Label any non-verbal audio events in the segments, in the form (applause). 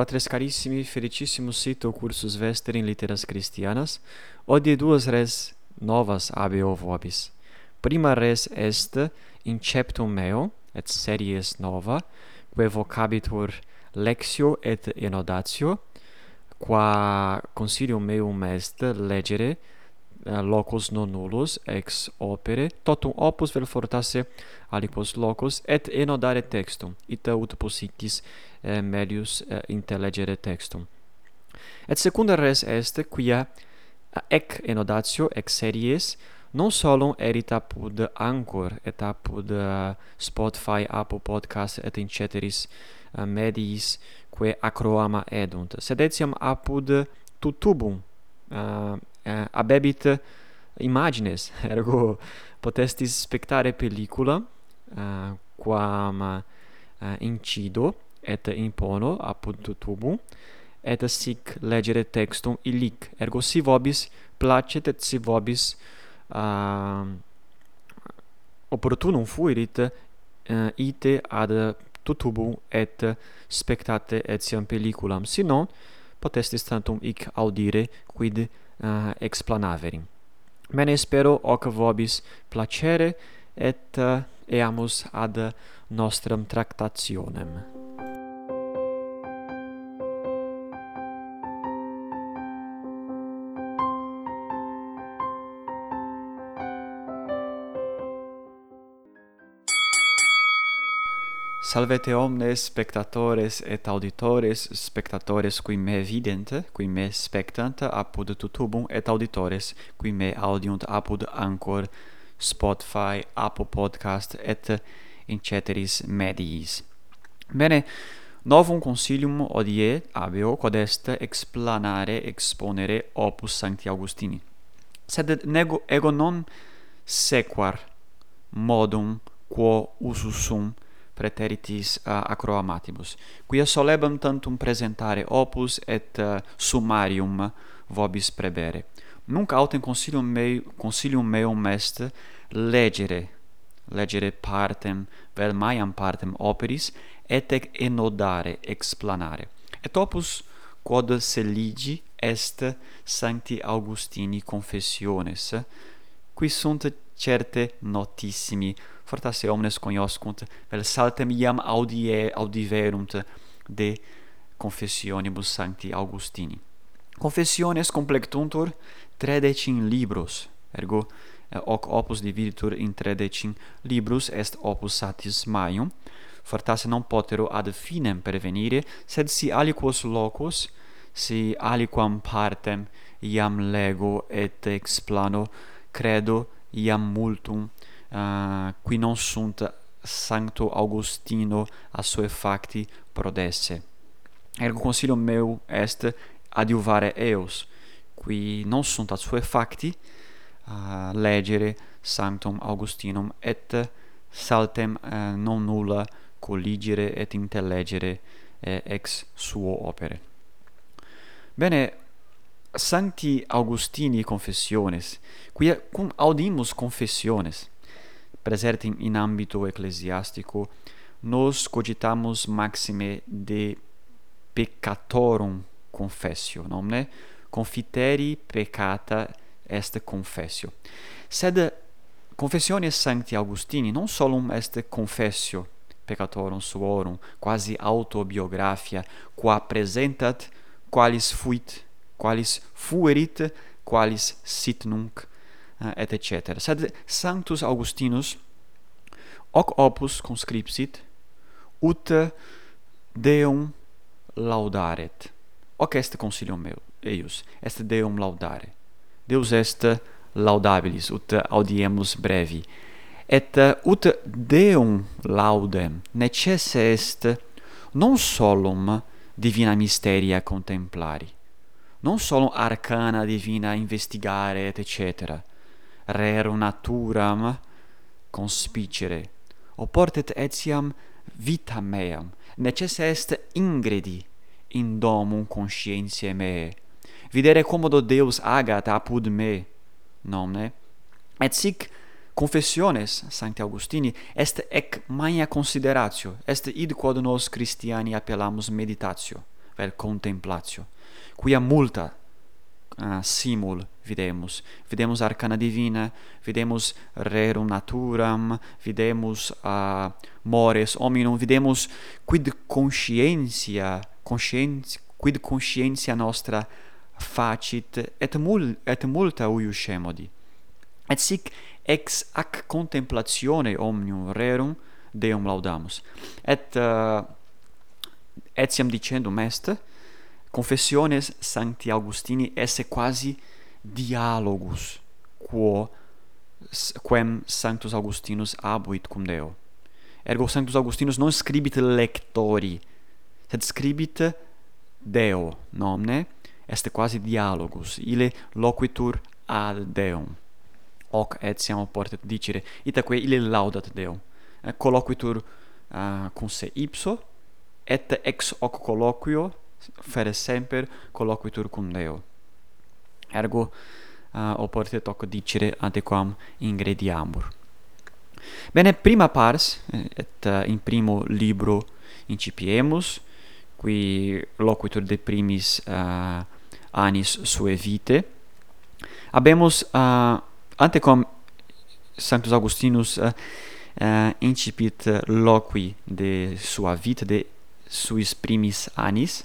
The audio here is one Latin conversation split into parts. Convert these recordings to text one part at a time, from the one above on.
Fratres carissimi, felicissimo sito cursus vester in litteras Christianas, odie duas res novas abeo vobis. Prima res est inceptum meo, et series nova, quae vocabitur lexio et enodatio, qua consilium meum est legere eh, locus non nullus ex opere totum opus vel fortasse aliquos locus et enodare textum ita ut possitis eh, medius eh, intellegere textum. Et secunda res est quia eh, ec enodatio ec series non solum erit apud Anchor et apud uh, eh, Spotify, Apple Podcast et in ceteris uh, mediis quae acroama edunt, sed etiam apud tutubum uh, uh, abebit imagines, (laughs) ergo potestis spectare pellicula uh, quam uh, incido et impono apud tubum et sic legere textum illic. Ergo si vobis placet et si vobis uh, opportunum fuerit uh, ite ad tutubum et spectate etiam pelliculam. Si non potestis tantum hic audire quid uh, explanaveri bene spero hoc vobis placere et uh, eamus ad nostram tractationem. Salvete omnes spectatores et auditores, spectatores qui me vidente, qui me spectanta apud tutubum et auditores qui me audiunt apud Anchor, Spotify, Apple Podcast et in ceteris mediis. Bene, novum consilium odie habeo quod est explanare exponere opus Sancti Augustini. Sed nego ego non sequar modum quo ususum preteritis uh, acroamatibus, quia solebam tantum presentare opus et uh, summarium vobis prebere. Nunc autem consilium, mei, consilium meum est legere, legere partem, vel maiam partem operis, et ec enodare, explanare. Et opus quod seligi est Sancti Augustini confessiones, qui sunt certe notissimi fortasse omnes conioscunt vel saltem iam audie audiverunt de confessionibus sancti Augustini. Confessiones complectuntur tredecin libros ergo eh, hoc opus dividitur in tredecin libros est opus satis maium fortasse non potero ad finem pervenire sed si aliquos locus si aliquam partem iam lego et ex plano credo iam multum uh, qui non sunt sancto augustino a sue facti prodesse. Ergo consilium meu est adiuvare eos. Qui non sunt a sue facti uh, legere sanctum augustinum et saltem uh, non nulla colligere et intellegere eh, ex suo opere. Bene sancti augustini confessiones. Quia cum audimus confessiones? presente in ambito ecclesiastico, nos cogitamus maxime de peccatorum confessio, nomne confiteri peccata est confessio. Sed confessiones sancti Augustini non solum est confessio peccatorum suorum, quasi autobiographia, qua presentat qualis fuit, qualis fuerit, qualis sit nunc Eh, et cetera. Sed Sanctus Augustinus hoc opus conscripsit ut Deum laudaret. Hoc est consilium meu, eius, est Deum laudare. Deus est laudabilis, ut audiemus brevi. Et ut Deum laudem necesse est non solum divina mysteria contemplari, non solum arcana divina investigare et cetera, rerum naturam conspicere oportet etiam vitam meam necesse est ingredi in domum conscientiae meae videre commodo Deus agat apud me nomne et sic confessiones sancti augustini est ec magna consideratio est id quod nos christiani appellamus meditatio vel contemplatio quia multa uh, simul videmus. Videmus arcana divina videmus rerum naturam videmus uh, mores hominum videmus quid conscientia consciens quid conscientia nostra facit et mul et multa uiuscemodi et sic ex ac contemplatione omnium rerum deum laudamus. Et eh, uh, etiam dicendum est confessiones sancti augustini esse quasi dialogus quo quem sanctus augustinus abuit cum Deo. Ergo sanctus augustinus non scribit lectori sed scribit Deo nomne est quasi dialogus ile loquitur ad Deum. Hoc etiam portet dicere itaque ile laudat Deo. Eh, colloquitur uh, cum se ipso et ex hoc colloquio fere semper colloquitur cum Deo. Ergo uh, oportet hoc dicere adequam ingrediamur. Bene, prima pars, et uh, in primo libro incipiemus, qui loquitur de primis uh, anis sue vite, habemus uh, antecom Sanctus Augustinus uh, uh, incipit loqui de sua vita, de suis primis anis,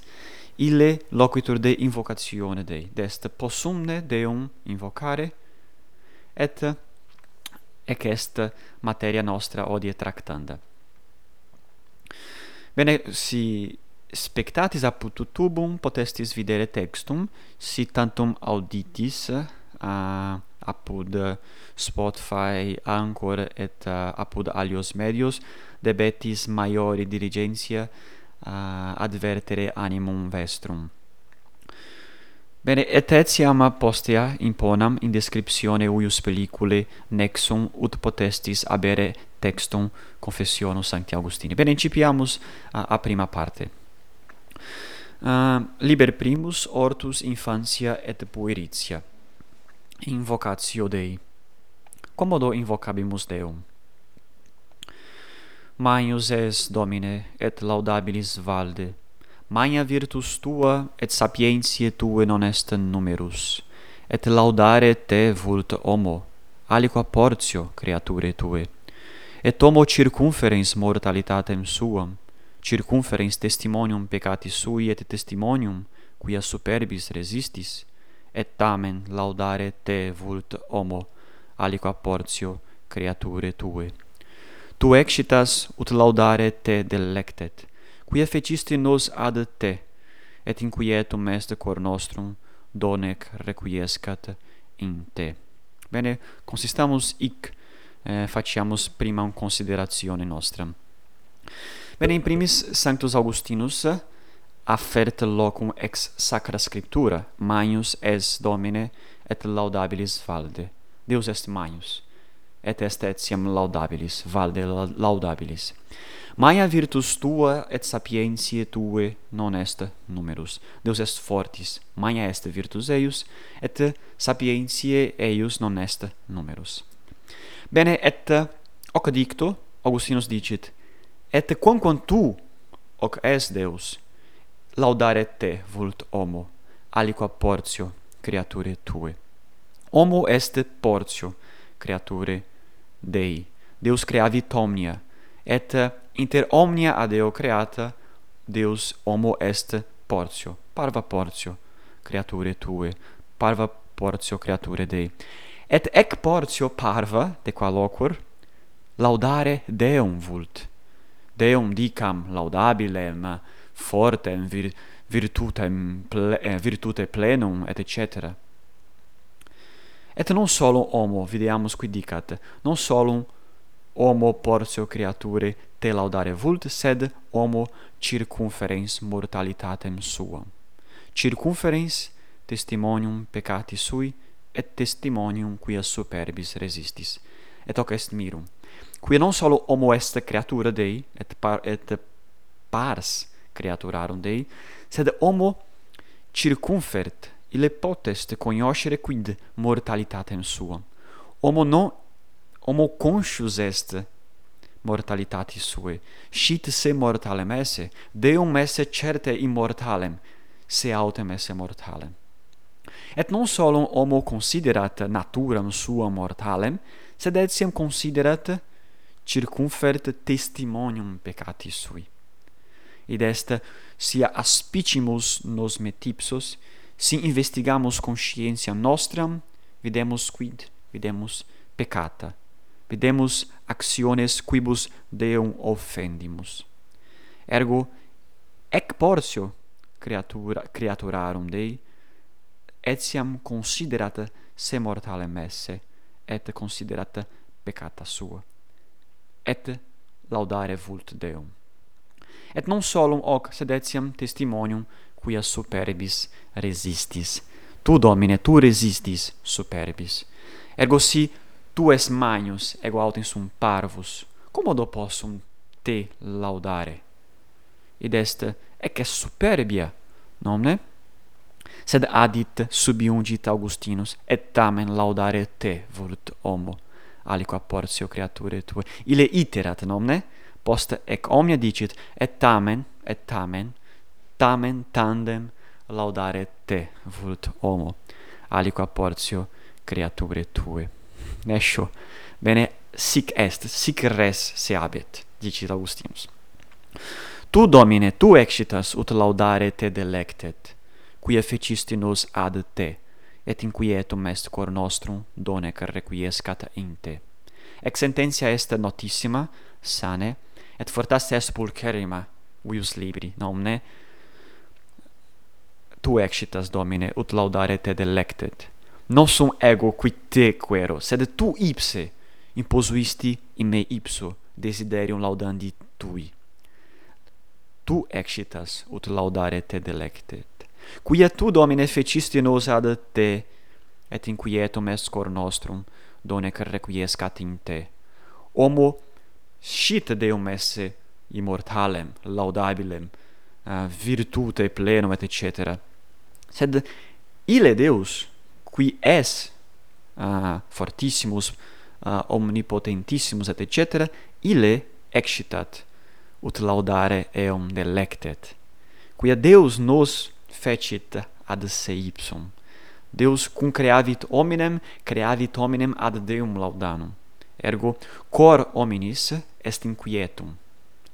ille loquitur de invocatione Dei, dest possumne Deum invocare, et ec est materia nostra odie tractanda. Bene, si spectatis apud tutubum potestis videre textum, si tantum auditis uh, apud Spotify, Anchor et uh, apud alios medios debetis maiori dirigentia advertere animum vestrum. Bene, et etiam postea imponam in descriptione uius pellicule nexum ut potestis abere textum confessionum Sancti Augustini. Bene, incipiamus uh, a prima parte. Uh, liber primus ortus infantia et pueritia. Invocatio Dei. Commodo invocabimus Deum. Magnus es, Domine, et laudabilis valde. Magna virtus tua et sapientiae tue non est numerus. Et laudare te vult homo, aliqua portio creaturae tue. Et homo circumferens mortalitatem suam, circumferens testimonium peccati sui et testimonium quia superbis resistis, et tamen laudare te vult homo, aliqua portio creaturae tue tu excitas ut laudare te delectet quia fecisti nos ad te et inquietum est cor nostrum donec requiescat in te bene consistamus hic eh, faciamus prima un considerazione nostra bene in primis sanctus augustinus affert locum ex sacra scriptura, magnus es Domine et laudabilis valde. Deus est magnus et est etiam laudabilis, valde laudabilis. Maia virtus tua et sapientiae tue non est numerus. Deus est fortis, maia est virtus eius, et sapientiae eius non est numerus. Bene, et hoc dicto, Augustinus dicit, et quamquam tu, hoc es Deus, laudare te vult homo, aliqua portio creaturae tue. Homo est portio creaturae Dei, Deus creavit omnia, et inter omnia ad eo creata, Deus homo est portio, parva portio creature tue, parva portio creature Dei. Et ec portio parva, de qua locur, laudare Deum vult. Deum dicam laudabilem, fortem, vir, virtutem, ple, eh, virtute plenum, et cetera. Et non solo homo, videamus qui dicat, non solo homo portio creature te laudare vult, sed homo circumferens mortalitatem suam. Circumferens testimonium peccati sui, et testimonium quia superbis resistis. Et hoc est mirum. Quia non solo homo est creatura Dei, et, par, et pars creaturarum Dei, sed homo circumfert ille potest cognoscere quid mortalitatem suam. Homo non homo conscius est mortalitatis suae. Sit se mortalem esse, deum esse certe immortalem, se autem esse mortalem. Et non solum homo considerat naturam sua mortalem, sed etiam considerat circumfert testimonium peccatis sui. Id est sia aspicimus nos metipsos se investigamos consciência nostra, videmus quid, videmus peccata, videmus actiones quibus Deum offendimus. Ergo, ec portio creatura, creaturarum Dei, etiam considerata se mortalem esse, et considerata peccata sua, et laudare vult Deum. Et non solum hoc, sed etiam testimonium quia superbis resistis. Tu, Domine, tu resistis superbis. Ergo si tu es magnus ego autem sum parvus, commodo possum te laudare? Id est ec est superbia, nomne? Sed adit subiungit Augustinus, et tamen laudare te volut homo, aliqua portio creaturae tuae. Ile iterat, nomne? Post ec omnia dicit, et tamen, et tamen, tamen tandem laudare te vult homo aliqua portio creature tue. Nescio bene sic est sic res se habet dicit augustinus. Tu domine tu excitas ut laudare te delectet qui fecisti nos ad te et inquietum est cor nostrum donec requiescat in te. Ex sententia est notissima sane et fortasse est pulcherrima vius libri nomne tu excitas domine ut laudare te delectet. Non sum ego qui te quero sed tu ipse imposuisti in me ipso desiderium laudandi tui. Tu excitas ut laudare te delectet. Quia tu domine fecisti nos ad te et inquietum est cor nostrum donec requiescat in te. Homo scit deum esse immortalem laudabilem uh, virtute plenum et cetera sed ille Deus qui es uh, fortissimus uh, omnipotentissimus et cetera, ille excitat ut laudare eum delectet. Quia Deus nos fecit ad se ipsum. Deus cum creavit hominem creavit hominem ad Deum laudanum. Ergo cor hominis est inquietum.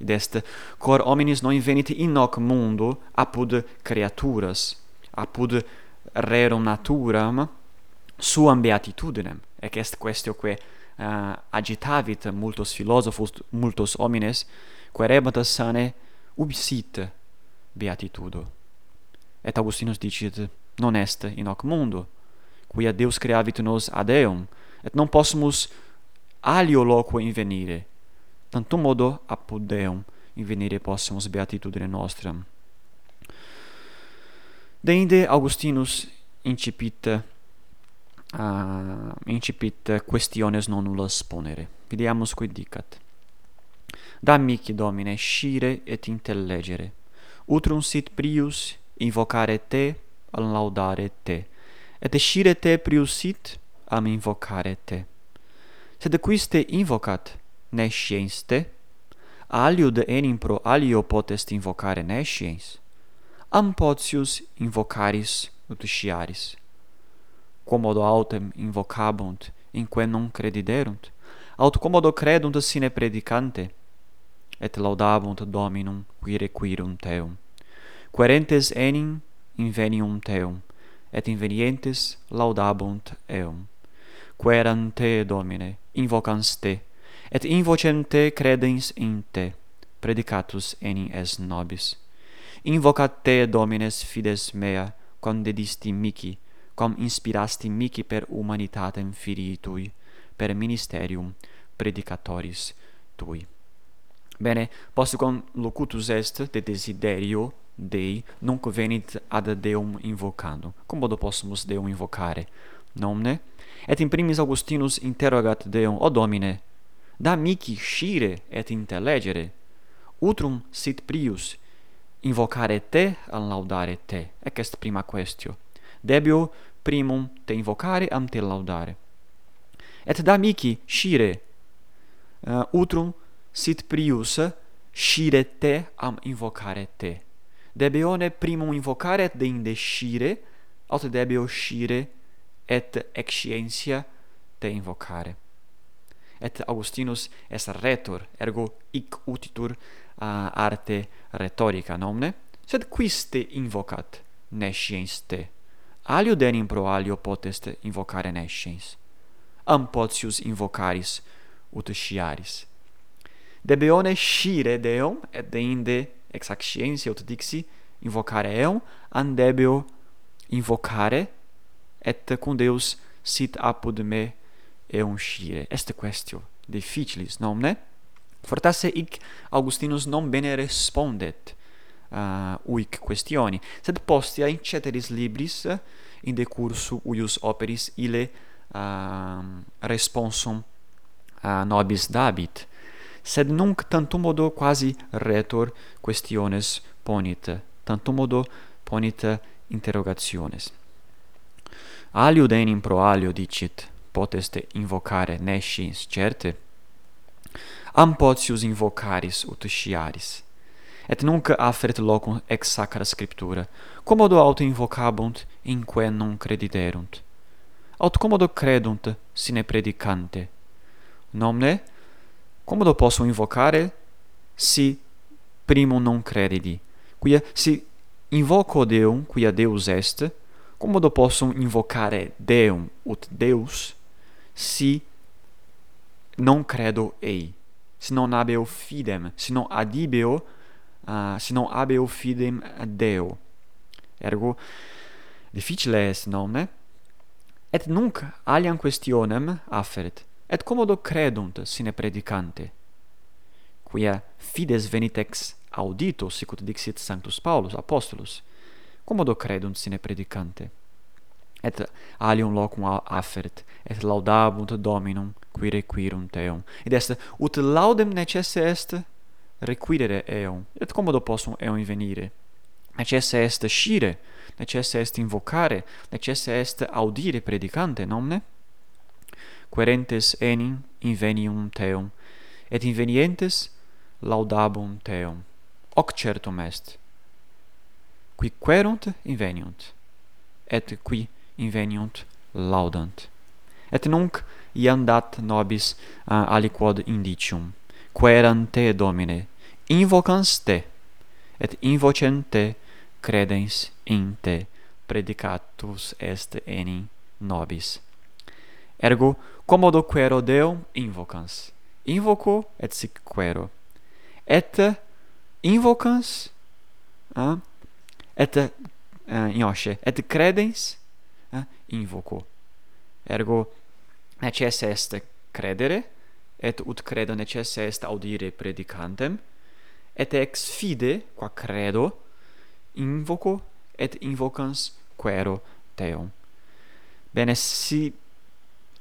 Id est cor hominis non invenit in hoc mundo apud creaturas apud rerum naturam suam beatitudinem ec est quaestioque uh, eh, agitavit multos philosophos multos homines querebat sane ubi sit beatitudo. Et augustinus dicit non est in hoc mundo quia deus creavit nos ad eum et non possumus alio loquo invenire tantum modo apud deum invenire possumus beatitudine nostram. Deinde Augustinus incipit uh, incipit questiones non nullas ponere. Videamus quid dicat. qui Domine scire et intellegere. Utrum sit prius invocare te, al laudare te. Et scire te prius sit am invocare te. Sed quis te invocat, nesciens te? Aliud enim pro alio potest invocare nesciens? ampotius invocaris utusciaris commodo autem invocabunt in quae non crediderunt aut commodo credunt sine predicante et laudabunt dominum qui requirum teum. Querentes enim invenium teum et invenientes laudabunt eum. Queram te domine invocans te et invocem te credens in te predicatus enim es nobis invocat te domines fides mea condedisti mici quam inspirasti mici per humanitatem filii tui per ministerium predicatoris tui bene postquam locutus est de desiderio Dei nunc venit ad Deum invocando. Cum modo possumus Deum invocare? Nomne? Et in primis Augustinus interrogat Deum, O Domine, da mici scire et intellegere, utrum sit prius invocare te al laudare te. Ec est prima questio. Debio primum te invocare am te laudare. Et damici scire uh, utrum sit prius scire te am invocare te. Debione primum invocare et deinde scire, aut debio scire et excientia te invocare. Et Augustinus est retor, ergo hic utitur arte retorica nomne, sed quiste invocat nesciens te. Aliudenim pro alio potest invocare nesciens. Ampotius invocaris ut sciaris. Debeone scire deum et deinde ex ac scientia ut dixi invocare eum an debeo invocare et cum Deus sit apud me eum scire. Est questio difficilis, nomne? Fortasse hic Augustinus non bene respondet uh, uic questioni, sed postia in ceteris libris in de cursu uius operis ile uh, responsum uh, nobis dabit, sed nunc tantum modo quasi retor questiones ponit, tantum modo ponit interrogationes. Alio denim pro alio dicit, poteste invocare nescins certe? ampoti invocaris invocares sciaris. et nunc afferet locum ex sacra scriptura commodo auto invocabunt in quae non crediderunt aut commodo credunt sine predicante. Nomne commodo posso invocare si primum non credidi quia si invoco deum quia deus est commodo posso invocare deum ut deus si non credo ei si non habeo fidem, si non adibeo, uh, si non habeo fidem Deo. Ergo, difficile est nomne, et nunc aliam questionem afferet, et commodo credunt sine predicante. Quia fides venit ex audito, sicut dixit Sanctus Paulus, apostolus, commodo credunt sine predicante et alium locum afferet et laudabunt dominum qui requirunt eum id est ut laudem necesse est requirere eum et commodo possum eum invenire necesse est scire necesse est invocare necesse est audire predicante nomne querentes enim invenium teum et invenientes laudabum teum. Hoc certum est qui querunt inveniunt et qui inveniunt laudant. Et nunc iam dat nobis uh, aliquod indicium. Queram te domine invocans te et invocem te credens in te predicatus est enim nobis. Ergo commodo quero deum invocans invoco et sic quero. Et invocans uh, et uh, iosce et credens invoco. Ergo necesse est credere et ut credo necesse est audire predicantem et ex fide qua credo invoco et invocans quero teum. Bene si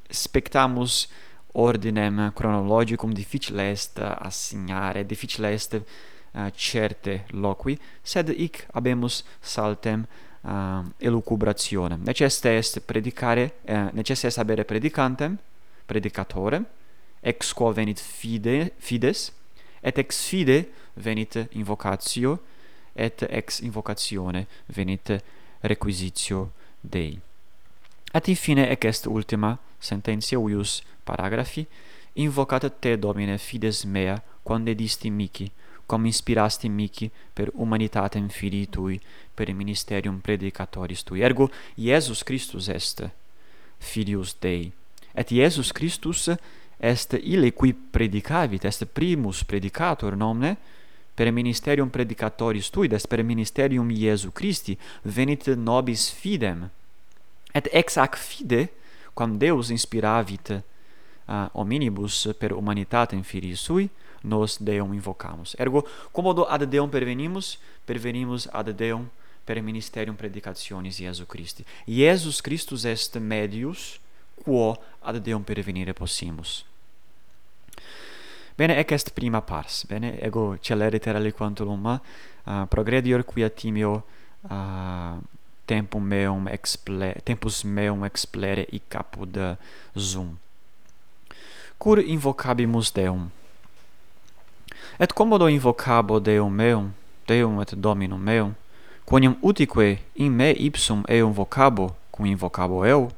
spectamus ordinem chronologicum difficile est assignare, difficile est uh, certe loqui, sed ic habemus saltem uh, elucubrazione. Necesse est predicare, uh, necesse est habere predicantem, predicatorem, ex quo venit fide, fides, et ex fide venit invocatio, et ex invocatione venit requisitio Dei. At infine ec est ultima sententia uius paragrafi, invocat te Domine fides mea, quande disti mici, quam inspirasti mihi per humanitatem filii tui, per ministerium predicatoris tui. Ergo, Iesus Christus est filius Dei. Et Iesus Christus est ille qui predicavit, est primus predicator nomne, per ministerium predicatoris tui, des per ministerium Iesu Christi, venit nobis fidem. Et ex ac fide, quam Deus inspiravit uh, hominibus per humanitatem filii sui, nos Deum invocamus. Ergo, commodo ad Deum pervenimus, pervenimus ad Deum per ministerium predicationis Iesu Christi. Iesus Christus est medius quo ad Deum pervenire possimus. Bene, ec est prima pars. Bene, ego celeriter aliquantulum uh, ah, progredior quia timio uh, tempum meum exple tempus meum explere i caput zoom ah, cur invocabimus deum et commodo invocabo Deum meum, Deum et Dominum meum, quoniam utique in me ipsum eum vocabo, cum invocabo eu,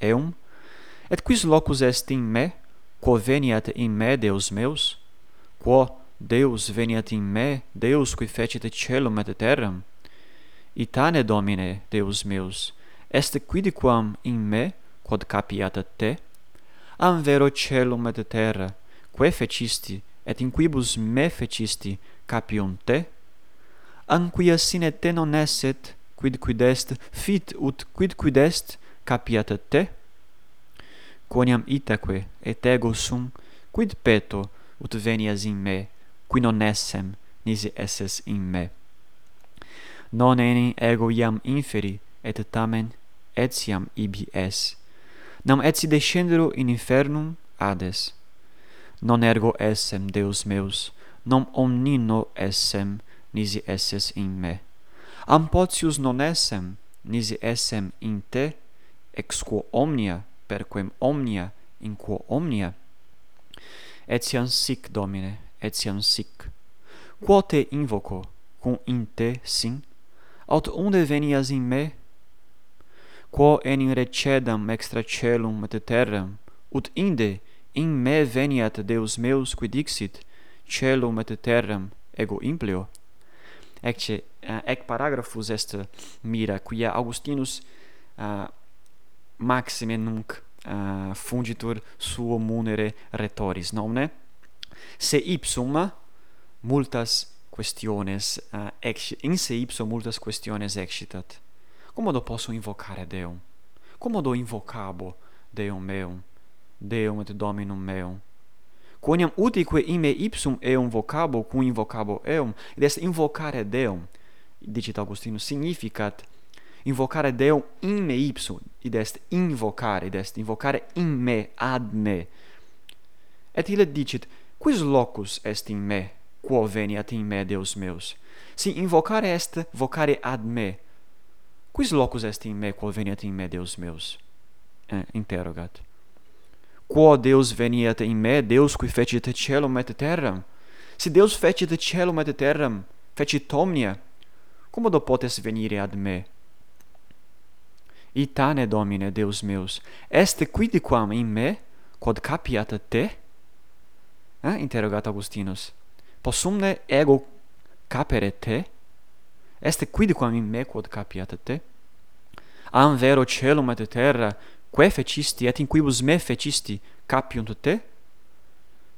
eum, et quis locus est in me, quo veniat in me Deus meus, quo Deus veniat in me, Deus qui fecit celum et terram, itane Domine, Deus meus, est quidquam in me, quod capiat te, am vero celum et terra, quae fecisti, et in quibus me fecisti capium te? Anquia sine te non esset quid quid est fit ut quid quid est capiat te? Quoniam itaque et ego sum quid peto ut venias in me qui non essem nisi esses in me? Non eni ego iam inferi et tamen etiam ibi es. Nam etsi descendero in infernum hades non ergo essem Deus meus, non omnino essem, nisi esses in me. Ampotius non essem, nisi essem in te, ex quo omnia, perquem omnia, in quo omnia. Etiam sic, Domine, etiam sic. Quo te invoco, cum in te sin? Aut unde venias in me? Quo enim recedam extra celum et terram, ut inde in me veniat Deus meus qui dixit celum et terram ego impleo ecce uh, eh, ec paragraphus est mira quia Augustinus eh, uh, maxime nunc uh, fungitur suo munere retoris nomne? Se ipsum multas questiones uh, ex in se ipsum multas questiones excitat comodo posso invocare Deum? Comodo invocabo Deum meum Deum et Dominum meum. Quoniam utique ime ipsum eum vocabo, cum invocabo eum, id est invocare Deum, dicit Augustinus, significat invocare Deum in me ipsum, id est invocare, id est invocare in me, ad me. Et ille dicit, quis locus est in me, quo veniat in me Deus meus? Si invocare est vocare ad me, quis locus est in me, quo veniat in me Deus meus? Eh, interrogat. Quo Deus veniet in me, Deus qui fecit celum et terram? Si Deus fecit celum et terram, fecit omnia, commodo potes venire ad me? Itane, Domine, Deus meus, est quidquam in me, quod capiat te? Eh? interrogat Augustinus. Possumne ego capere te? Est quidquam in me quod capiat te? Am vero celum et terra quae fecisti et in quibus me fecisti capiunt te?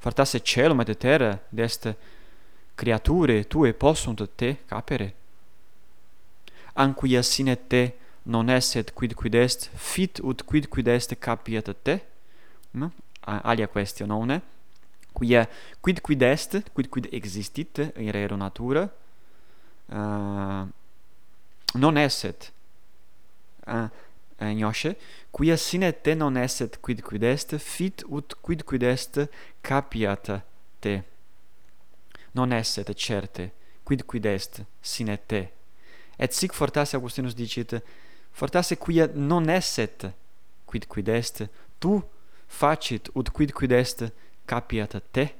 Fortasse celum et terra dest creature tue possunt te capere? Anquia sine te non esset quid quid est fit ut quid quid est capiat te? Mm? No? alia quaestio nonne quia quid quid est quid quid existit in rero natura? Uh, non esset uh, eh, Eh, gnosce, quia sine te non esset quid quid est, fit ut quid quid est capiat te. Non esset, certe, quid quid est sine te. Et sic fortasse Augustinus dicit, fortasse quia non esset quid quid est, tu facit ut quid quid est capiat te.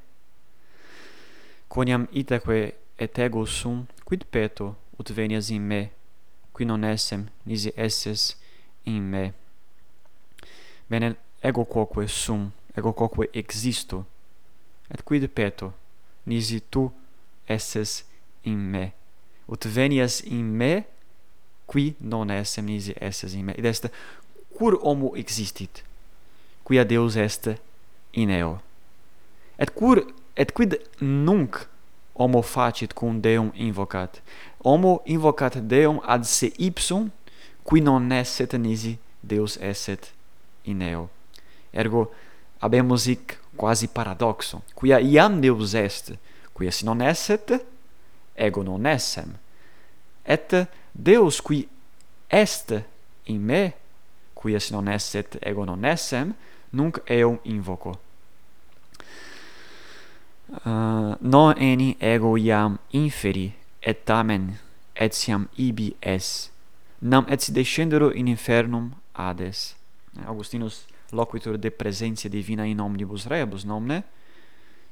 Quoniam itaque et ego sum, quid peto ut venias in me, qui non essem, nisi esses, in me. Bene, ego quoque sum, ego quoque existo, et quid peto, nisi tu esses in me. Ut venias in me, qui non essem nisi esses in me. Id est, cur homo existit, quia Deus est in eo. Et cur, et quid nunc homo facit cum Deum invocat? Homo invocat Deum ad se ipsum qui non esset nisi Deus esset in eo. Ergo habemus hic quasi paradoxo. Quia iam Deus est quia si non esset ego non essem. Et Deus qui est in me quia si non esset ego non essem nunc eum invoco uh, eh, non eni ego iam inferi et tamen etiam ibi es nam et si descendero in infernum Hades. Augustinus loquitur de presentia divina in omnibus rebus, nomne?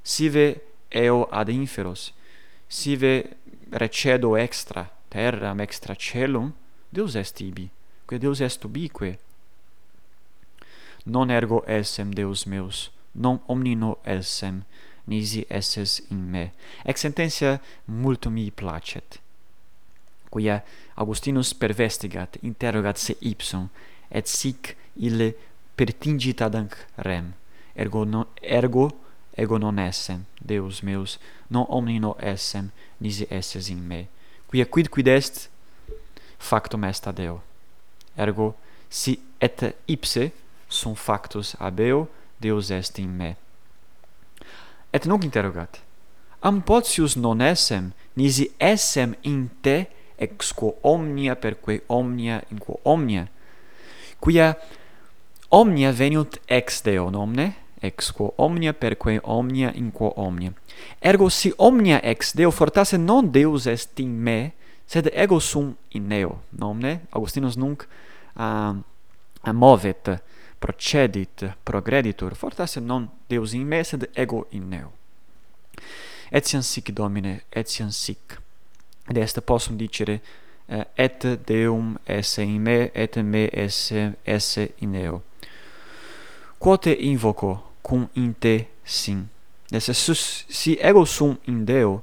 Sive eo ad inferos, sive recedo extra terram, extra celum, Deus est ibi, quae Deus est ubique. Non ergo essem Deus meus, non omnino essem, nisi esses in me. Ex sententia multum mi placet quia Augustinus pervestigat, interrogat se ipsum, et sic ille pertingit ad anc rem. Ergo, non, ergo ego non essem, Deus meus, non omnino essem, nisi esses in me. Quia quid quid est, factum est ad eo. Ergo, si et ipse sum factus ab eo, Deus est in me. Et nunc interrogat, am potius non essem, nisi essem in te ex quo omnia per quae omnia in quo omnia. Quia omnia veniunt ex Deo nomne ex quo omnia per quae omnia in quo omnia. Ergo si omnia ex Deo fortasse non Deus est in me sed ego sum in eo nomne? Augustinus nunc uh, amovet procedit progreditur. Fortasse non Deus in me sed ego in eo etiam sic domine etiam sic. Ed est possum dicere eh, et Deum esse in me et me esse esse in eo. Quote invoco cum in te sim Esse sus si ego sum in Deo,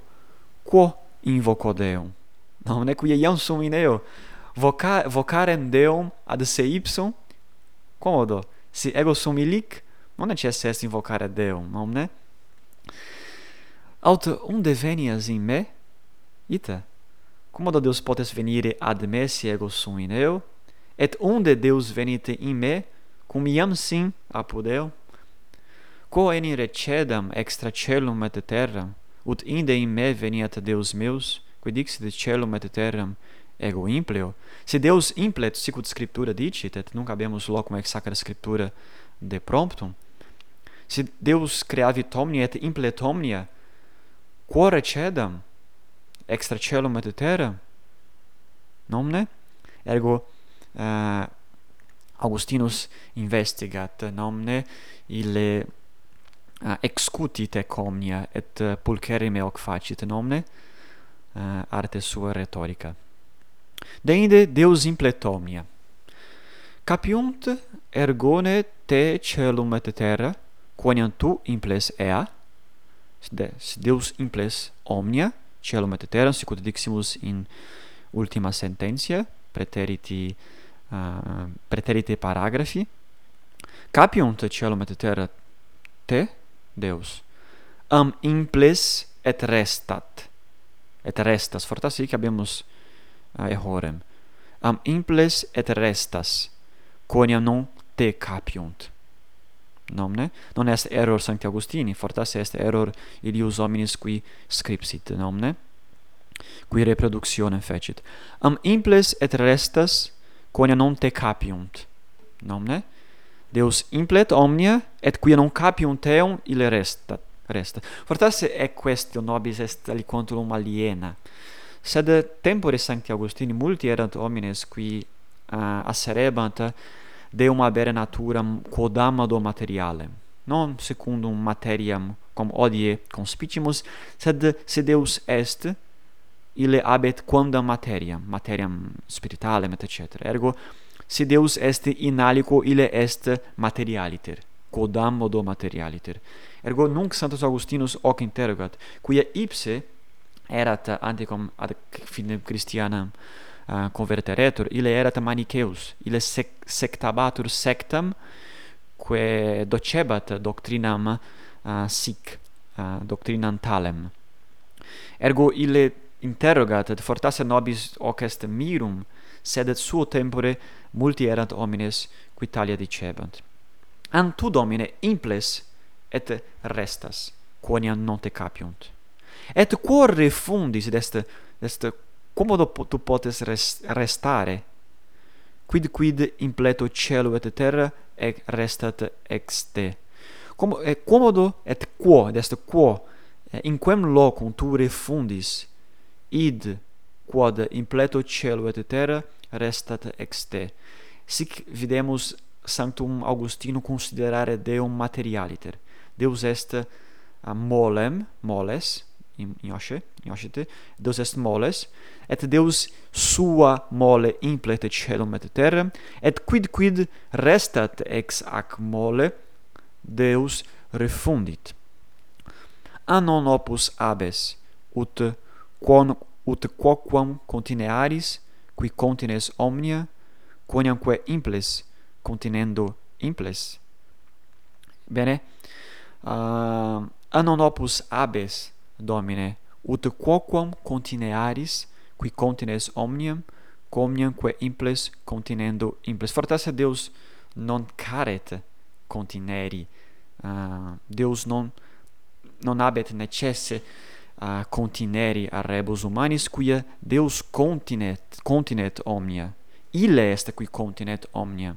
quo invoco Deum. Nomne quia iam sum in eo. Voca vocarem Deum ad se ipsum quomodo si ego sum illic non necesse est invocare Deum, nomne? Aut unde venias in me ita Como Deus potes venire ad me si ego sum in eu? Et unde Deus venite in me, cum iam sim apud eu? Quo enim recedam extra celum et terram, ut inde in me veniat Deus meus, quid dixit celum et terram, ego impleo? Se Deus implet, sicut scriptura dicit, et nunc habemus locum ex sacra scriptura de promptum, se Deus creavit omnia et implet omnia, quo recedam? extra celum et terram nomne ergo uh, Augustinus investigat nomne ille uh, excutit ec omnia et uh, pulcherrime hoc facit nomne uh, eh, arte sua rhetorica deinde deus implet omnia capiunt ergone te celum et terra quoniam tu imples ea? De, deus imples omnia? celum et terra sicut diximus in ultima sententia preteriti uh, preterite paragrafi. Capiunt celum et terra te Deus am imples et restat. Et restas fortas hic habemus uh, errorem. Am imples et restas quoniam non te capiunt nomne non est error sancti augustini fortasse est error ilius hominis qui scripsit nomne qui reproductione fecit am imples et restas quoniam non te capiunt nomne Deus implet omnia et quia non capiunt teum ille resta resta. Fortasse e question nobis est aliquantulum aliena. Sed tempore Sancti Augustini multi erant homines qui uh, asserebant deum habere naturam quodamado materiale, non secundum materiam cum odie conspicimus, sed se Deus est, ille habet quondam materiam, materiam spiritualem, et cetera Ergo, si Deus est in aliquo, ille est materialiter, quodam modo materialiter. Ergo, nunc Santos Augustinus hoc interrogat, quia ipse erat anticom ad finem Christianam uh, converteretur, ille erat manicheus, ille sec sectabatur sectam, quae docebat doctrinam uh, sic, uh, doctrinam talem. Ergo ille interrogat, et fortasse nobis hoc est mirum, sed et suo tempore multi erant homines qui talia dicebant. An tu, Domine, imples et restas, quoniam non te capiunt. Et quo refundis est dest comodo tu potes restare? Quid quid impleto cielo et terra ec restat ex te? Com et comodo et quo est quo in quem locum tu refundis? Id quod impleto cielo et terra restat ex te. Sic videmus sanctum augustino considerare deum materialiter. Deus est molem moles in Ioshe, Ioshete, Deus est moles, et Deus sua mole implete celum et terram, et quid quid restat ex ac mole, Deus refundit. Anon opus abes, ut quon ut quoquam continearis, qui contines omnia, quoniamque imples continendo imples. Bene, uh, anon opus abes, Domine, ut quoquam continearis, qui contines omnium, comniamque imples continendo imples. Fortasse Deus non caret contineri, uh, Deus non, non habet necesse uh, contineri a rebus humanis, quia Deus continet, continet omnia. Ille est qui continet omnia.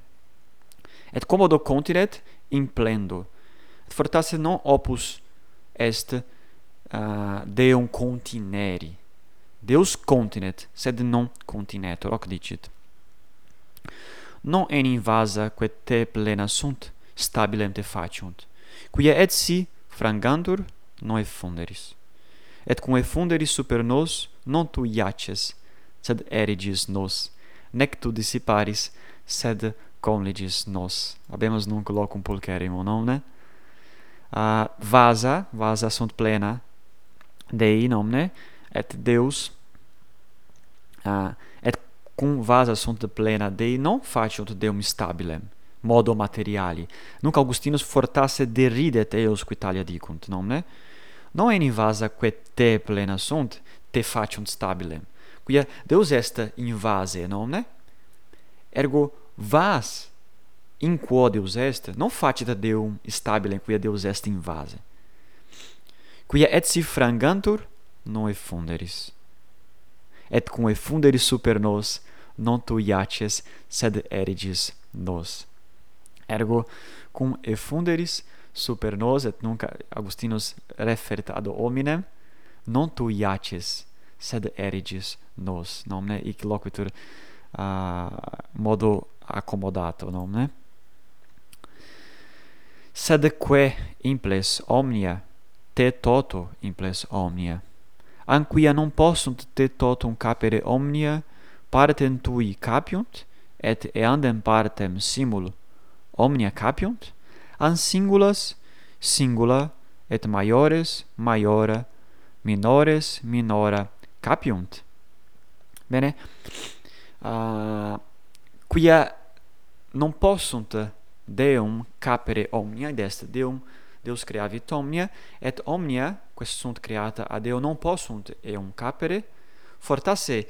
Et commodo continet implendo. Et fortasse non opus est Ah, uh, deum contineri. Deus continet, sed non continetur, hoc dicit. Non en invasa quae te plena sunt, stabilem te faciunt, quia et si frangantur non effunderis. Et cum effunderis super nos, non tu iaces, sed erigis nos, nec tu dissiparis, sed conligis nos. Habemus nunc locum pulcherimo, non, ne? Uh, vasa, vasa sunt plena, Dei nomne et Deus uh, et cum vasa sunt plena Dei non faciunt Deum stabilem modo materiali. Nunc Augustinus fortasse deridet eos qui talia dicunt nomne? non in vasa quae te plena sunt te faciunt stabilem quia Deus est in vase nomine? Ergo vas in quo Deus est non facit Deum stabilem quia Deus est in vase quia et si frangantur non effunderis et cum effunderis super nos non tu iaces sed erigis nos. Ergo cum effunderis super nos et nunc Augustinus refert ad hominem non tu iaces sed erigis nos. Nomne? Hic loquitur uh, modo accommodato nomne? Sed quae imples omnia te toto imples omnia. Anquia non possunt te totum capere omnia partem tui capiunt et eandem partem simul omnia capiunt an singulas singula et maiores maiora minores minora capiunt. Bene uh, (sniffs) quia non possunt deum capere omnia id est deum Deus creavit omnia, et omnia, quae sunt creata a Deo, non possunt eum capere, fortasse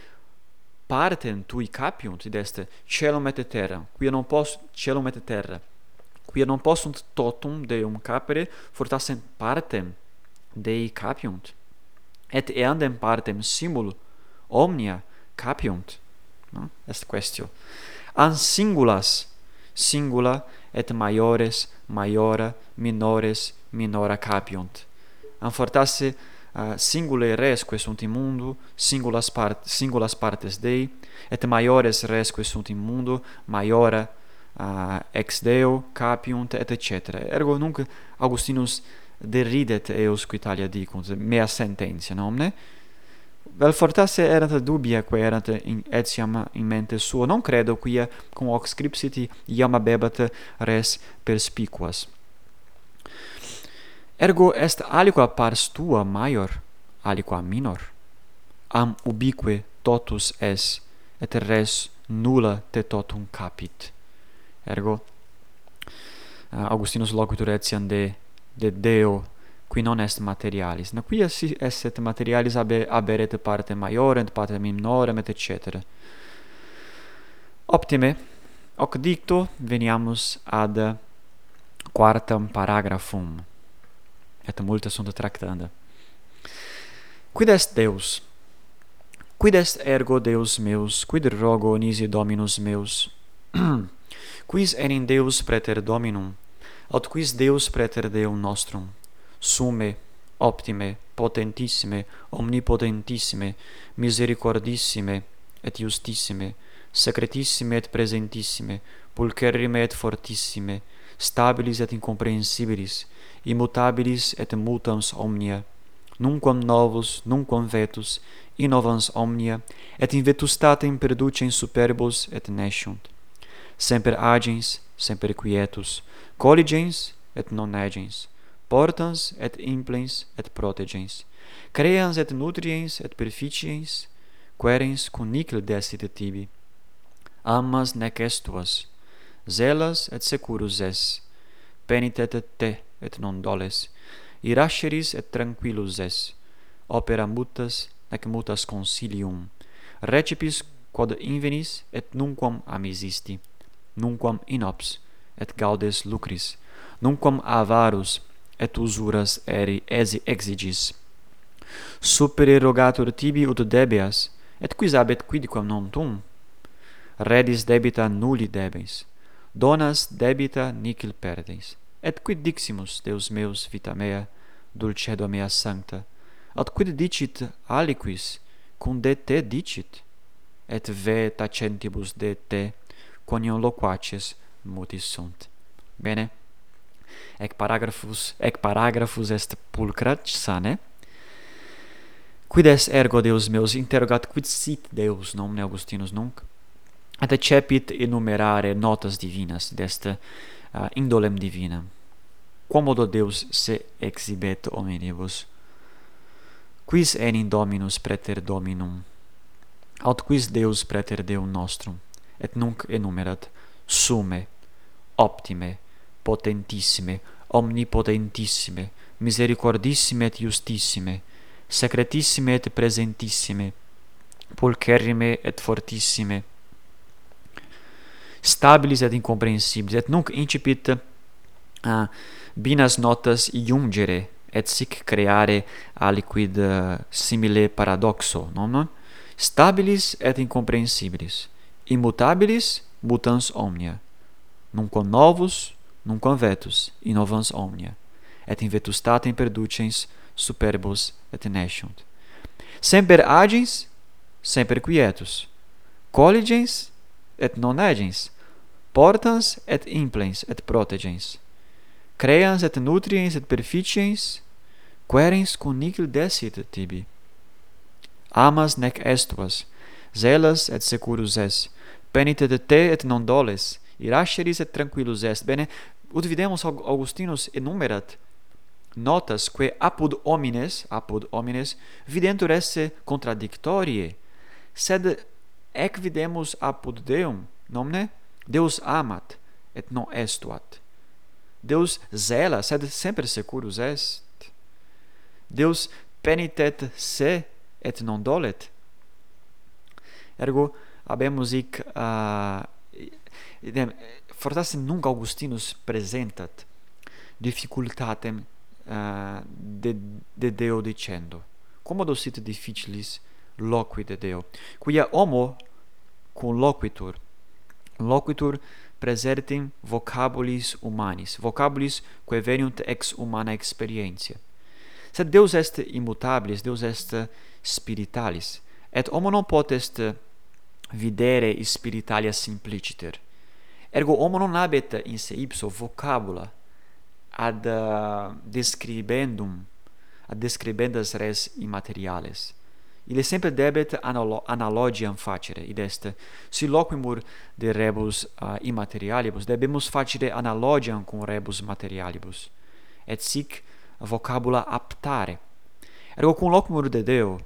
partem tui capiunt, id est celum et terra, quia non poss celum et terra, quia non possunt totum Deum capere, fortasse partem Dei capiunt, et eandem partem simul omnia capiunt, no? est questio. An singulas singula et maiores maiora minores minora capiunt. Amfortasse uh, singulae resque sunt in mundo singulas part singulas partes dei et maiores resque sunt in mundo maiora uh, ex deo capiunt et etc ergo nunc augustinus deridet eos quid Italia dicunt mea sententia nomne Vel fortasse erant dubia quae erant in etiam in mente suo, non credo quia cum hoc scripsiti iam abebat res perspicuas. Ergo est aliqua pars tua maior, aliqua minor. Am ubique totus es, et res nulla te totum capit. Ergo, Augustinus loquitur etiam de, de Deo qui non est materialis, na qui si esset materialis habe, aberet parte maiorem, parte minorem, et etc. Optime, hoc dicto veniamus ad quartam paragraphum, et multa sunt tractanda. Quid est Deus? Quid est ergo Deus meus, quid rogo nisi Dominus meus? (clears throat) quis enim Deus praeter Dominum, aut quis Deus praeter Deum nostrum? summe optime, potentissime, omnipotentissime, misericordissime et justissime, secretissime et presentissime, pulcherrime et fortissime, stabilis et incomprehensibilis, immutabilis et mutans omnia, nunquam novus, nunquam vetus, innovans omnia, et in vetustatem perducem superbos et nesciunt. Semper agens, semper quietus, colligens et non agens, portans et implens et protegens, creans et nutriens et perficiens, querens cum nicil desit tibi. Amas nec estuas, zelas et securus es, penitet te et non doles, irasceris et tranquillus es, opera mutas nec mutas consilium, recipis quod invenis et nunquam amisisti, nunquam inops, et gaudes lucris, nunquam avarus, et usuras eri esi exigis. Supererogatur tibi ut debeas et quis abet quidquam non tum? Redis debita nulli debens donas debita nihil perdens et quid diximus deus meus vita mea dulcedo mea sancta? At quid dicit aliquis cum de te dicit? Et ve tacentibus de te quoniam loquaces mutis sunt. Bene ec paragraphus ec paragraphus est pulcrat sane. Quid est ergo deus meus? Interrogat quid sit deus nomne augustinus nunc? Et accepit enumerare notas divinas desta uh, indolem divina. Quomodo deus se exhibet hominibus? Quis enim dominus preter dominum? Aut quis deus preter deum nostrum? Et nunc enumerat sume optime potentissime, omnipotentissime, misericordissime et justissime, secretissime et presentissime, pulcherrime et fortissime, stabilis et incomprehensibilis, et nunc incipit uh, binas notas iungere, et sic creare aliquid uh, eh, simile paradoxo, non? Stabilis et incomprehensibilis, immutabilis mutans omnia, nunquam novus nunquam vetus innovans omnia et in vetustatem perducens superbos et nesciunt. Semper agens semper quietus colligens et non agens portans et implens et protegens creans et nutriens et perficiens querens cum nihil desit tibi. Amas nec estuas zelas et securus es penitet te et non doles irasceris et tranquillus est. Bene ut videmus Augustinus enumerat notas quae apud homines apud homines videntur esse contradictorie sed ec videmus apud Deum nomne? Deus amat et non estuat. Deus zela sed semper securus est. Deus penitet se et non dolet. Ergo habemus hic uh, idem fortasse nunc Augustinus presentat difficultatem uh, de, de Deo dicendo. Commodo sit difficilis loqui de Deo? Quia homo conloquitur loquitur presertim vocabulis humanis vocabulis quae veniunt ex humana experientia. Sed Deus est immutabilis Deus est spiritualis et homo non potest videre spiritualia simpliciter. Ergo homo non habet in se ipso vocabula ad uh, describendum ad describendas res immateriales. Ille sempre debet analo analogiam facere, id est, si loquimur de rebus uh, immaterialibus, debemus facere analogiam cum rebus materialibus, et sic vocabula aptare. Ergo cum loquimur de Deo,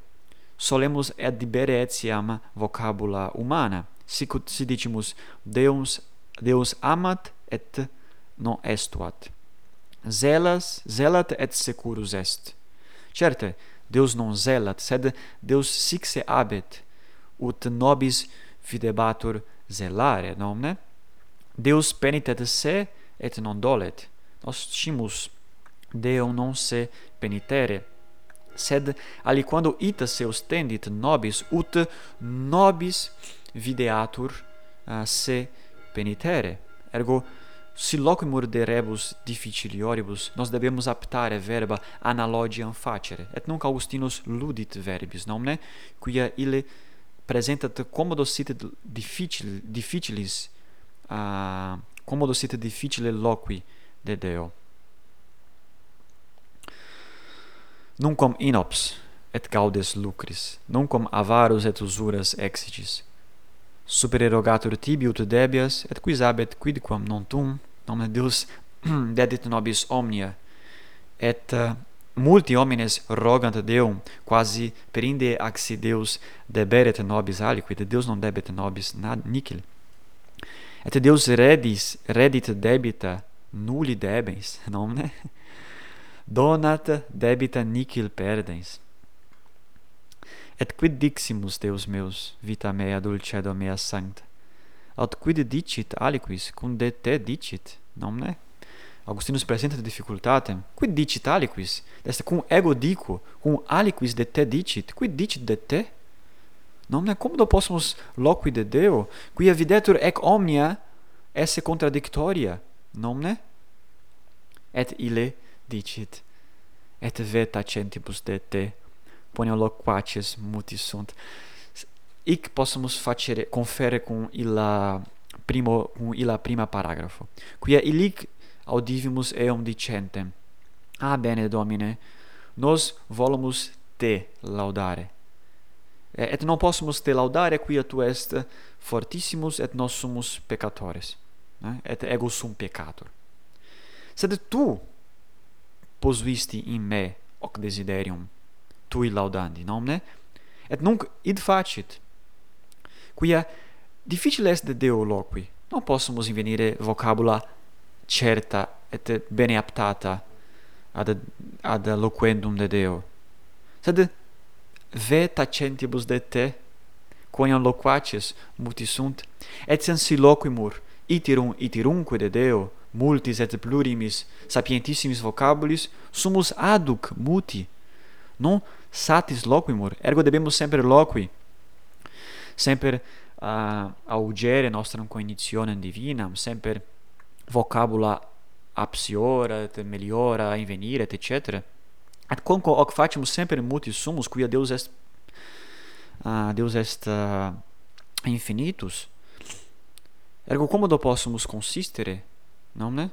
solemus adibere etiam vocabula humana, sic ut si dicimus Deus Deus amat et non estuat. Zelas, zelat et securus est. Certe, Deus non zelat, sed Deus sic se abet, ut nobis videbatur zelare, nomne? Deus penitet se et non dolet. Nos scimus Deo non se penitere, sed aliquando ita se ostendit nobis, ut nobis videatur uh, se penitere. Ergo, si locumur de rebus difficilioribus, nos debemus aptare verba analogiam facere, et nunc Augustinus ludit verbis, nomne, quia ille presentat commodo sit difficil, difficilis, uh, commodo sit difficile loqui de Deo. Nuncom inops, et gaudes lucris, nuncom avarus et usuras exitis, supererogatur tibi ut debias et quis abet quidquam non tum nomine Deus (clears throat) dedit nobis omnia. Et uh, multi homines rogant Deum quasi perinde axi Deus deberet nobis aliquid Deus non debet nobis nad nicil. Et Deus redis redit debita nulli debens (laughs) nomine? Donat debita nicil perdens et quid diximus Deus meus vita mea dulcedo mea sancta? Aut quid dicit aliquis cum de te dicit nomne? Augustinus presentat difficultatem quid dicit aliquis? Est cum ego dico cum aliquis de te dicit quid dicit de te? Nomne cum do possumus loqui de Deo quia videtur ec omnia esse contradictoria nomne? Et ile dicit et veta centibus de te ponio loquaces mutis sunt. Ic possumus facere confere cum illa primo cum illa prima paragrafo. Quia illic audivimus eum dicentem ah bene domine nos volumus te laudare. Et non possumus te laudare quia tu est fortissimus et nos sumus peccatores né? et ego sum peccator. Sed tu posuisti in me hoc desiderium tui laudandi, nomne? Et nunc id facit, quia difficile est de Deo loqui, non possumus invenire vocabula certa et bene aptata ad ad loquendum de Deo. Sed ve tacentibus de te quoniam loquaces muti sunt et sensi loquimur iterum iterumque de Deo multis et plurimis sapientissimis vocabulis sumus aduc muti non satis loquimur, ergo debemus semper loqui, sempre uh, augere nostram cognitionem divinam, semper vocabula apsiorat, meliora, invenire, et cetera. Ad conco hoc facimus semper mutis sumus, quia Deus est, uh, Deus est uh, infinitus, ergo commodo possumus consistere, nomne?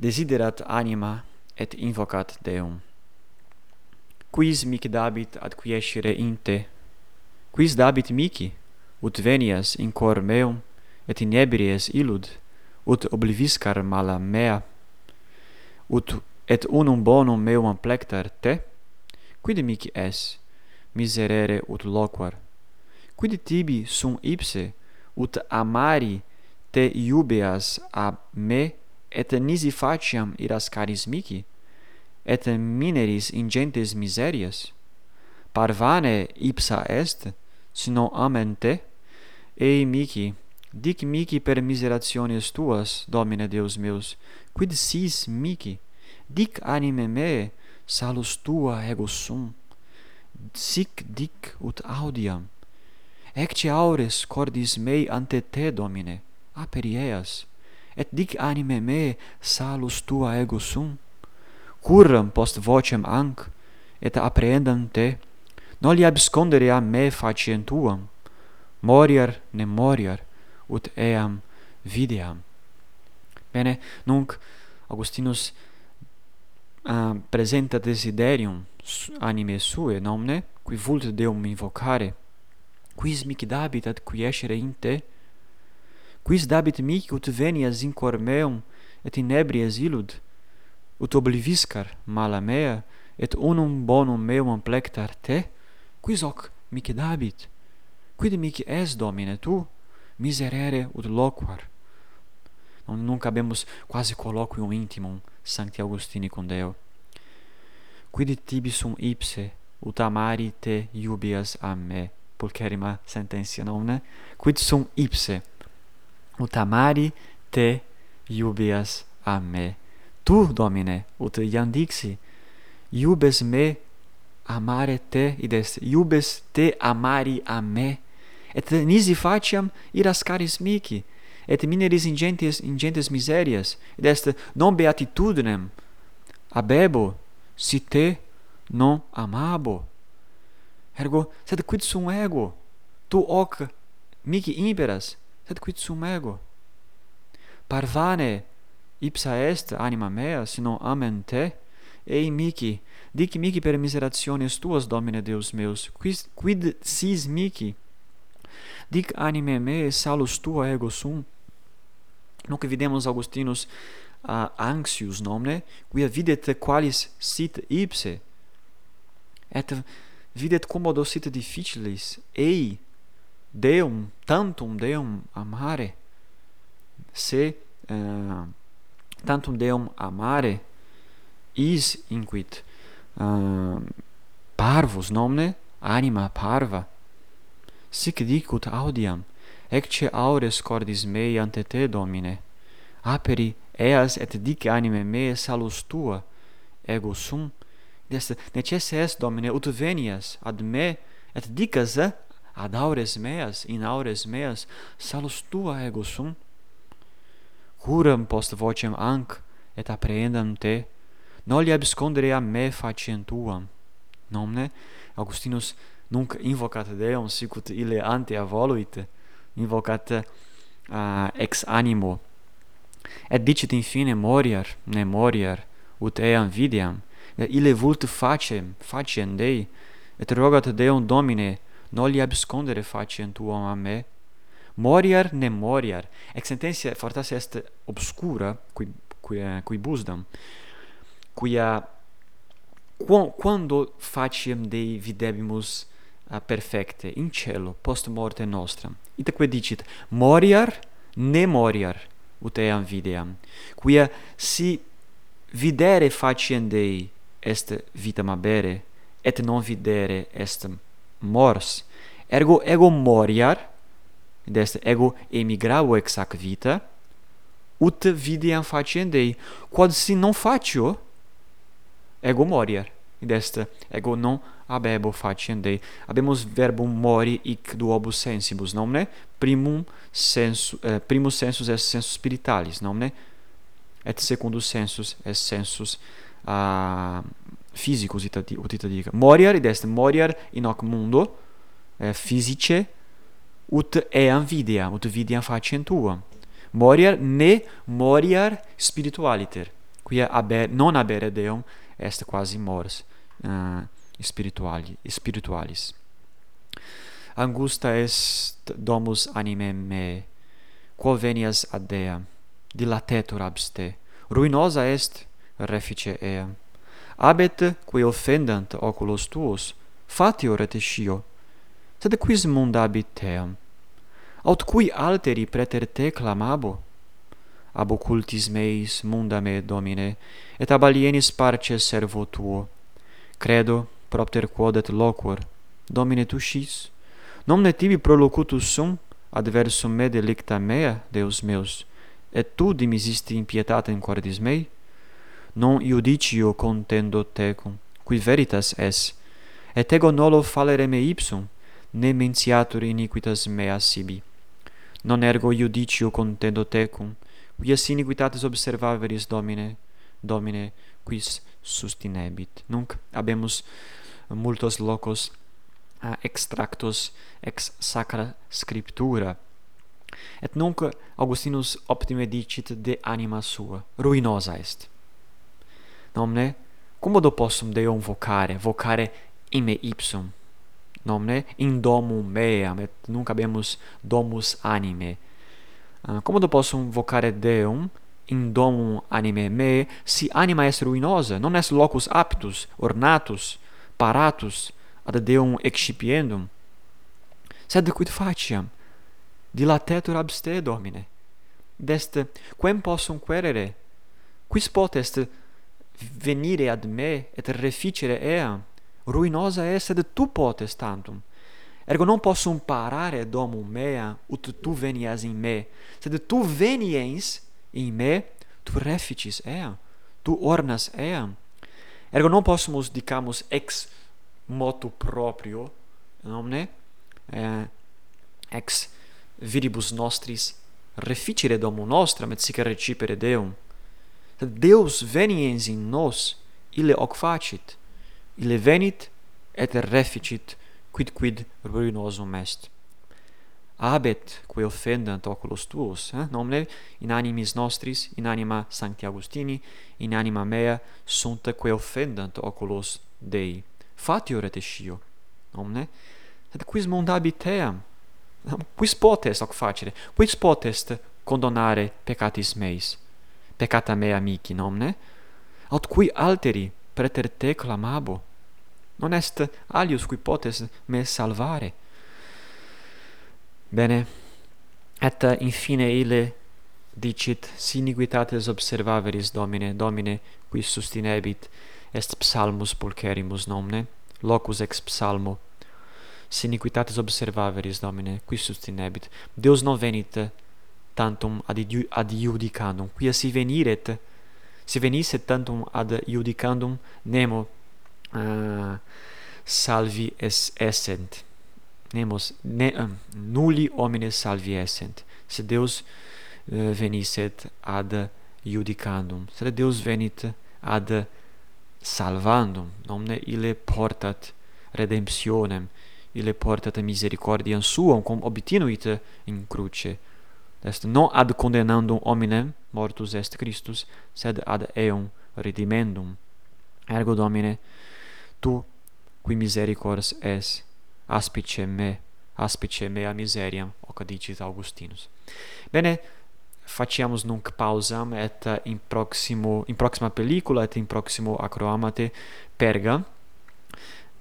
Desiderat anima et invocat Deum. Quis mic dabit ad quiescere in te? Quis dabit mici, ut venias in cor meum, et in ebries illud, ut obliviscar mala mea, ut et unum bonum meum amplectar te? Quid mic es, miserere ut loquar? Quid tibi sum ipse, ut amari te iubeas a me, et nisi faciam iras caris mici? et mineris ingentes miserias? Parvane ipsa est sino amen te? Ei mihi dic mihi per miserationes tuas domine deus meus quid sis mihi dic anime me salus tua ego sum. Sic dic ut audiam. Ecce aures cordis mei ante te domine aperieas. Et dic anime me salus tua ego sum curram post vocem anc, et apprehendam te, noli abscondere a me faciem tuam, moriar ne moriar, ut eam videam. Bene, nunc Augustinus uh, presenta desiderium anime sue, nomne, qui vult Deum invocare, quis mic dabit ad quiescere in te, quis dabit mic ut venias in cor meum, et in ebri exilud, ut obliviscar mala mea et unum bonum meum amplectar te quis hoc mic dabit quid mihi es domine tu miserere ut loquar? Non, nunc abemus quasi colloquium intimum sancti augustini con deo. Quid tibi sum ipse ut amari te iubias a me? Pulcherrima sententia nomne quid sum ipse ut amari te iubias a me? tu, Domine, ut iam dixi, iubes me amare te, ides, iubes te amari a me, et nisi faciam iras caris mici, et mineris ingentes, ingentes miserias, id est non beatitudinem abebo, si te non amabo. Ergo, sed quid sum ego? Tu hoc mici imperas, sed quid sum ego? Parvane, ipsa est anima mea sino amen te. Ei mihi dic mihi per miserationes tuas domine deus meus quis quid sis mihi dic anime me salus tua ego sum. Nunc videmus augustinus uh, anxius nomne quia videt qualis sit ipse. Et videt commodo sit difficilis. Ei deum tantum deum amare. Se uh, tantum deum amare is inquit uh, parvus nomne anima parva. Sic dicut audiam ecce aures cordis mei ante te domine. Aperi eas et dic anime me salus tua ego sum. Des necesse est domine ut venias ad me et dicas ad aures meas in aures meas salus tua ego sum curam post vocem anc, et apprehendam te, noli abscondere a me faciem tuam. Nomne, Augustinus nunc invocat Deum, sicut ille ante voluit, invocat uh, ex animo. Et dicit in fine moriar, ne moriar, ut eam videam, ille vult facem, facem Dei, et rogat Deum Domine, noli abscondere facient tuam a me, moriar ne moriar. Ex sententia fortasse est obscura qui qui qui busdam quia quando faciem dei videbimus a perfecte in cielo post morte nostram itaque dicit moriar ne moriar ut eam videam. Quia si videre faciem dei est vitam abere et non videre est mors. Ergo ego moriar de ego emigravo ex ac vita, ut videam faciendei, quod si non facio, ego moriar. Id est ego non habebo faciendei. Habemus verbum mori hic duobus sensibus, nomne primum sensu eh, primus sensus est sensus spiritualis, nomne et secundus sensus est sensus uh, physicus ut ita dica Moriar id est moriar in hoc mundo eh, physice ut eam vidiam, ut videam faciem tuam. Moriar ne moriar spiritualiter, quia aber, non abere Deum est quasi mors uh, spirituali, spiritualis. Angusta est domus anime me, quo venias ad Dea, dilatetur abste, ruinosa est refice eam. Abet, qui offendant oculos tuos, fatior et scio, sed quis mundabit team? Aut cui alteri preter te clamabo? Ab occultis meis munda me, Domine, et ab alienis parce servo tuo. Credo, propter quod et loquor, Domine tu scis, nomne tibi prolocutus sum, adversum me delicta mea, Deus meus, et tu dimisisti in pietatem cordis mei? Non iudicio contendo tecum, qui veritas es, et ego nolo falere me ipsum, ne mentiatur iniquitas meas sibi. Non ergo iudicio contendo tecum, quias iniquitates observaveris Domine, Domine, quis sustinebit. Nunc habemus multos locos uh, extractos ex sacra scriptura, Et nunc Augustinus optime dicit de anima sua, ruinosa est. Nomne, cum modo possum Deum vocare, vocare ime ipsum, nomne in domum meam et nunc habemus domus anime. Ah, uh, commodo possum vocare deum in domum anime me si anima est ruinosa non est locus aptus ornatus paratus ad deum excipiendum. Sed quid faciam? Dilatetur abste domine. Dest quem possum querere? Quis potest venire ad me et reficere eam ruinosa est sed tu potes tantum. Ergo non possum parare domum mea, ut tu venias in me, sed tu veniens in me, tu reficis eam, tu ornas eam. Ergo non possumus dicamus ex motu proprio, nomne, eh, ex viribus nostris reficere domum nostram et sic recipere Deum. Sed Deus veniens in nos, ille hoc facit ille venit et reficit quid quid ruinosum est. Abet quae offendant oculos tuos eh? nomine in animis nostris in anima sancti augustini in anima mea sunt quae offendant oculos dei. Fatio retescio nomine? Et quis mundabit team? Quis potest hoc facere? Quis potest condonare peccatis meis? Peccata mea mihi nomine? Aut qui alteri preter te clamabo? Non est alius qui potes me salvare? Bene et infine ile dicit siniguitates observaveris domine domine qui sustinebit est psalmus pulcherimus nomne locus ex psalmo. Siniquitates observaveris domine qui sustinebit. Deus non venit tantum ad ad iudicandum quia si veniret si venisse tantum ad iudicandum nemo uh, salvi es essent. Nemos ne, um, nulli homines salvi essent. Se Deus eh, uh, venisset ad iudicandum. Se Deus venit ad salvandum. Nomne ille portat redemptionem ille portat misericordiam suam cum obtinuit in cruce. Est non ad condemnandum hominem mortus est Christus, sed ad eum redimendum. Ergo Domine, tu qui misericors es, aspice me, aspice mea miseriam, hoc dicit Augustinus. Bene, faciamus nunc pausam et in proximo in proxima pellicula et in proximo acroamate perga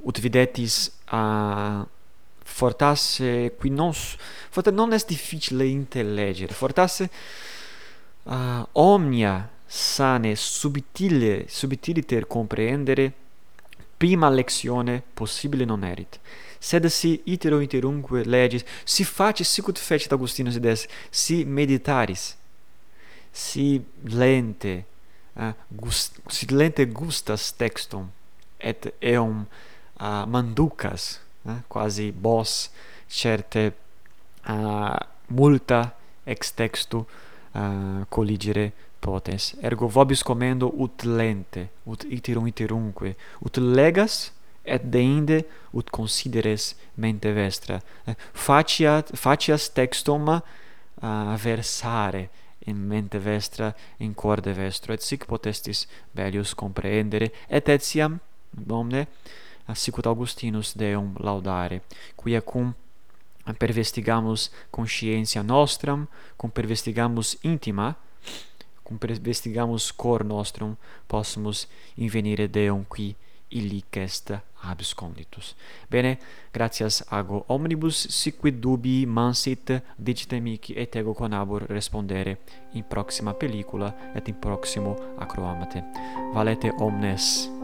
ut videtis a uh, fortasse qui non forte non è difficile intellegere fortasse uh, omnia sane subtile subtiliter comprendere prima lezione possibile non erit. Sed si itero interunque legis si faci sicut fecit Augustinus ides si meditaris si lente uh, gust, si lente gustas textum et eum uh, manducas eh, quasi bos certe uh, multa ex textu eh, uh, colligere potens ergo vobis comendo ut lente ut iterum iterumque ut legas et deinde ut consideres mente vestra. Eh, faciat facias textum uh, versare in mente vestra in corde vestro et sic potestis bellius comprehendere et etiam domne sicut Augustinus Deum laudare, quia cum pervestigamus conscientia nostram, cum pervestigamus intima, cum pervestigamus cor nostrum, possumus invenire Deum qui illic est absconditus. Bene, gratias ago omnibus, si quid dubii mansit, dicite mici et ego conabur respondere in proxima pellicula et in proximo acroamate. Valete omnes.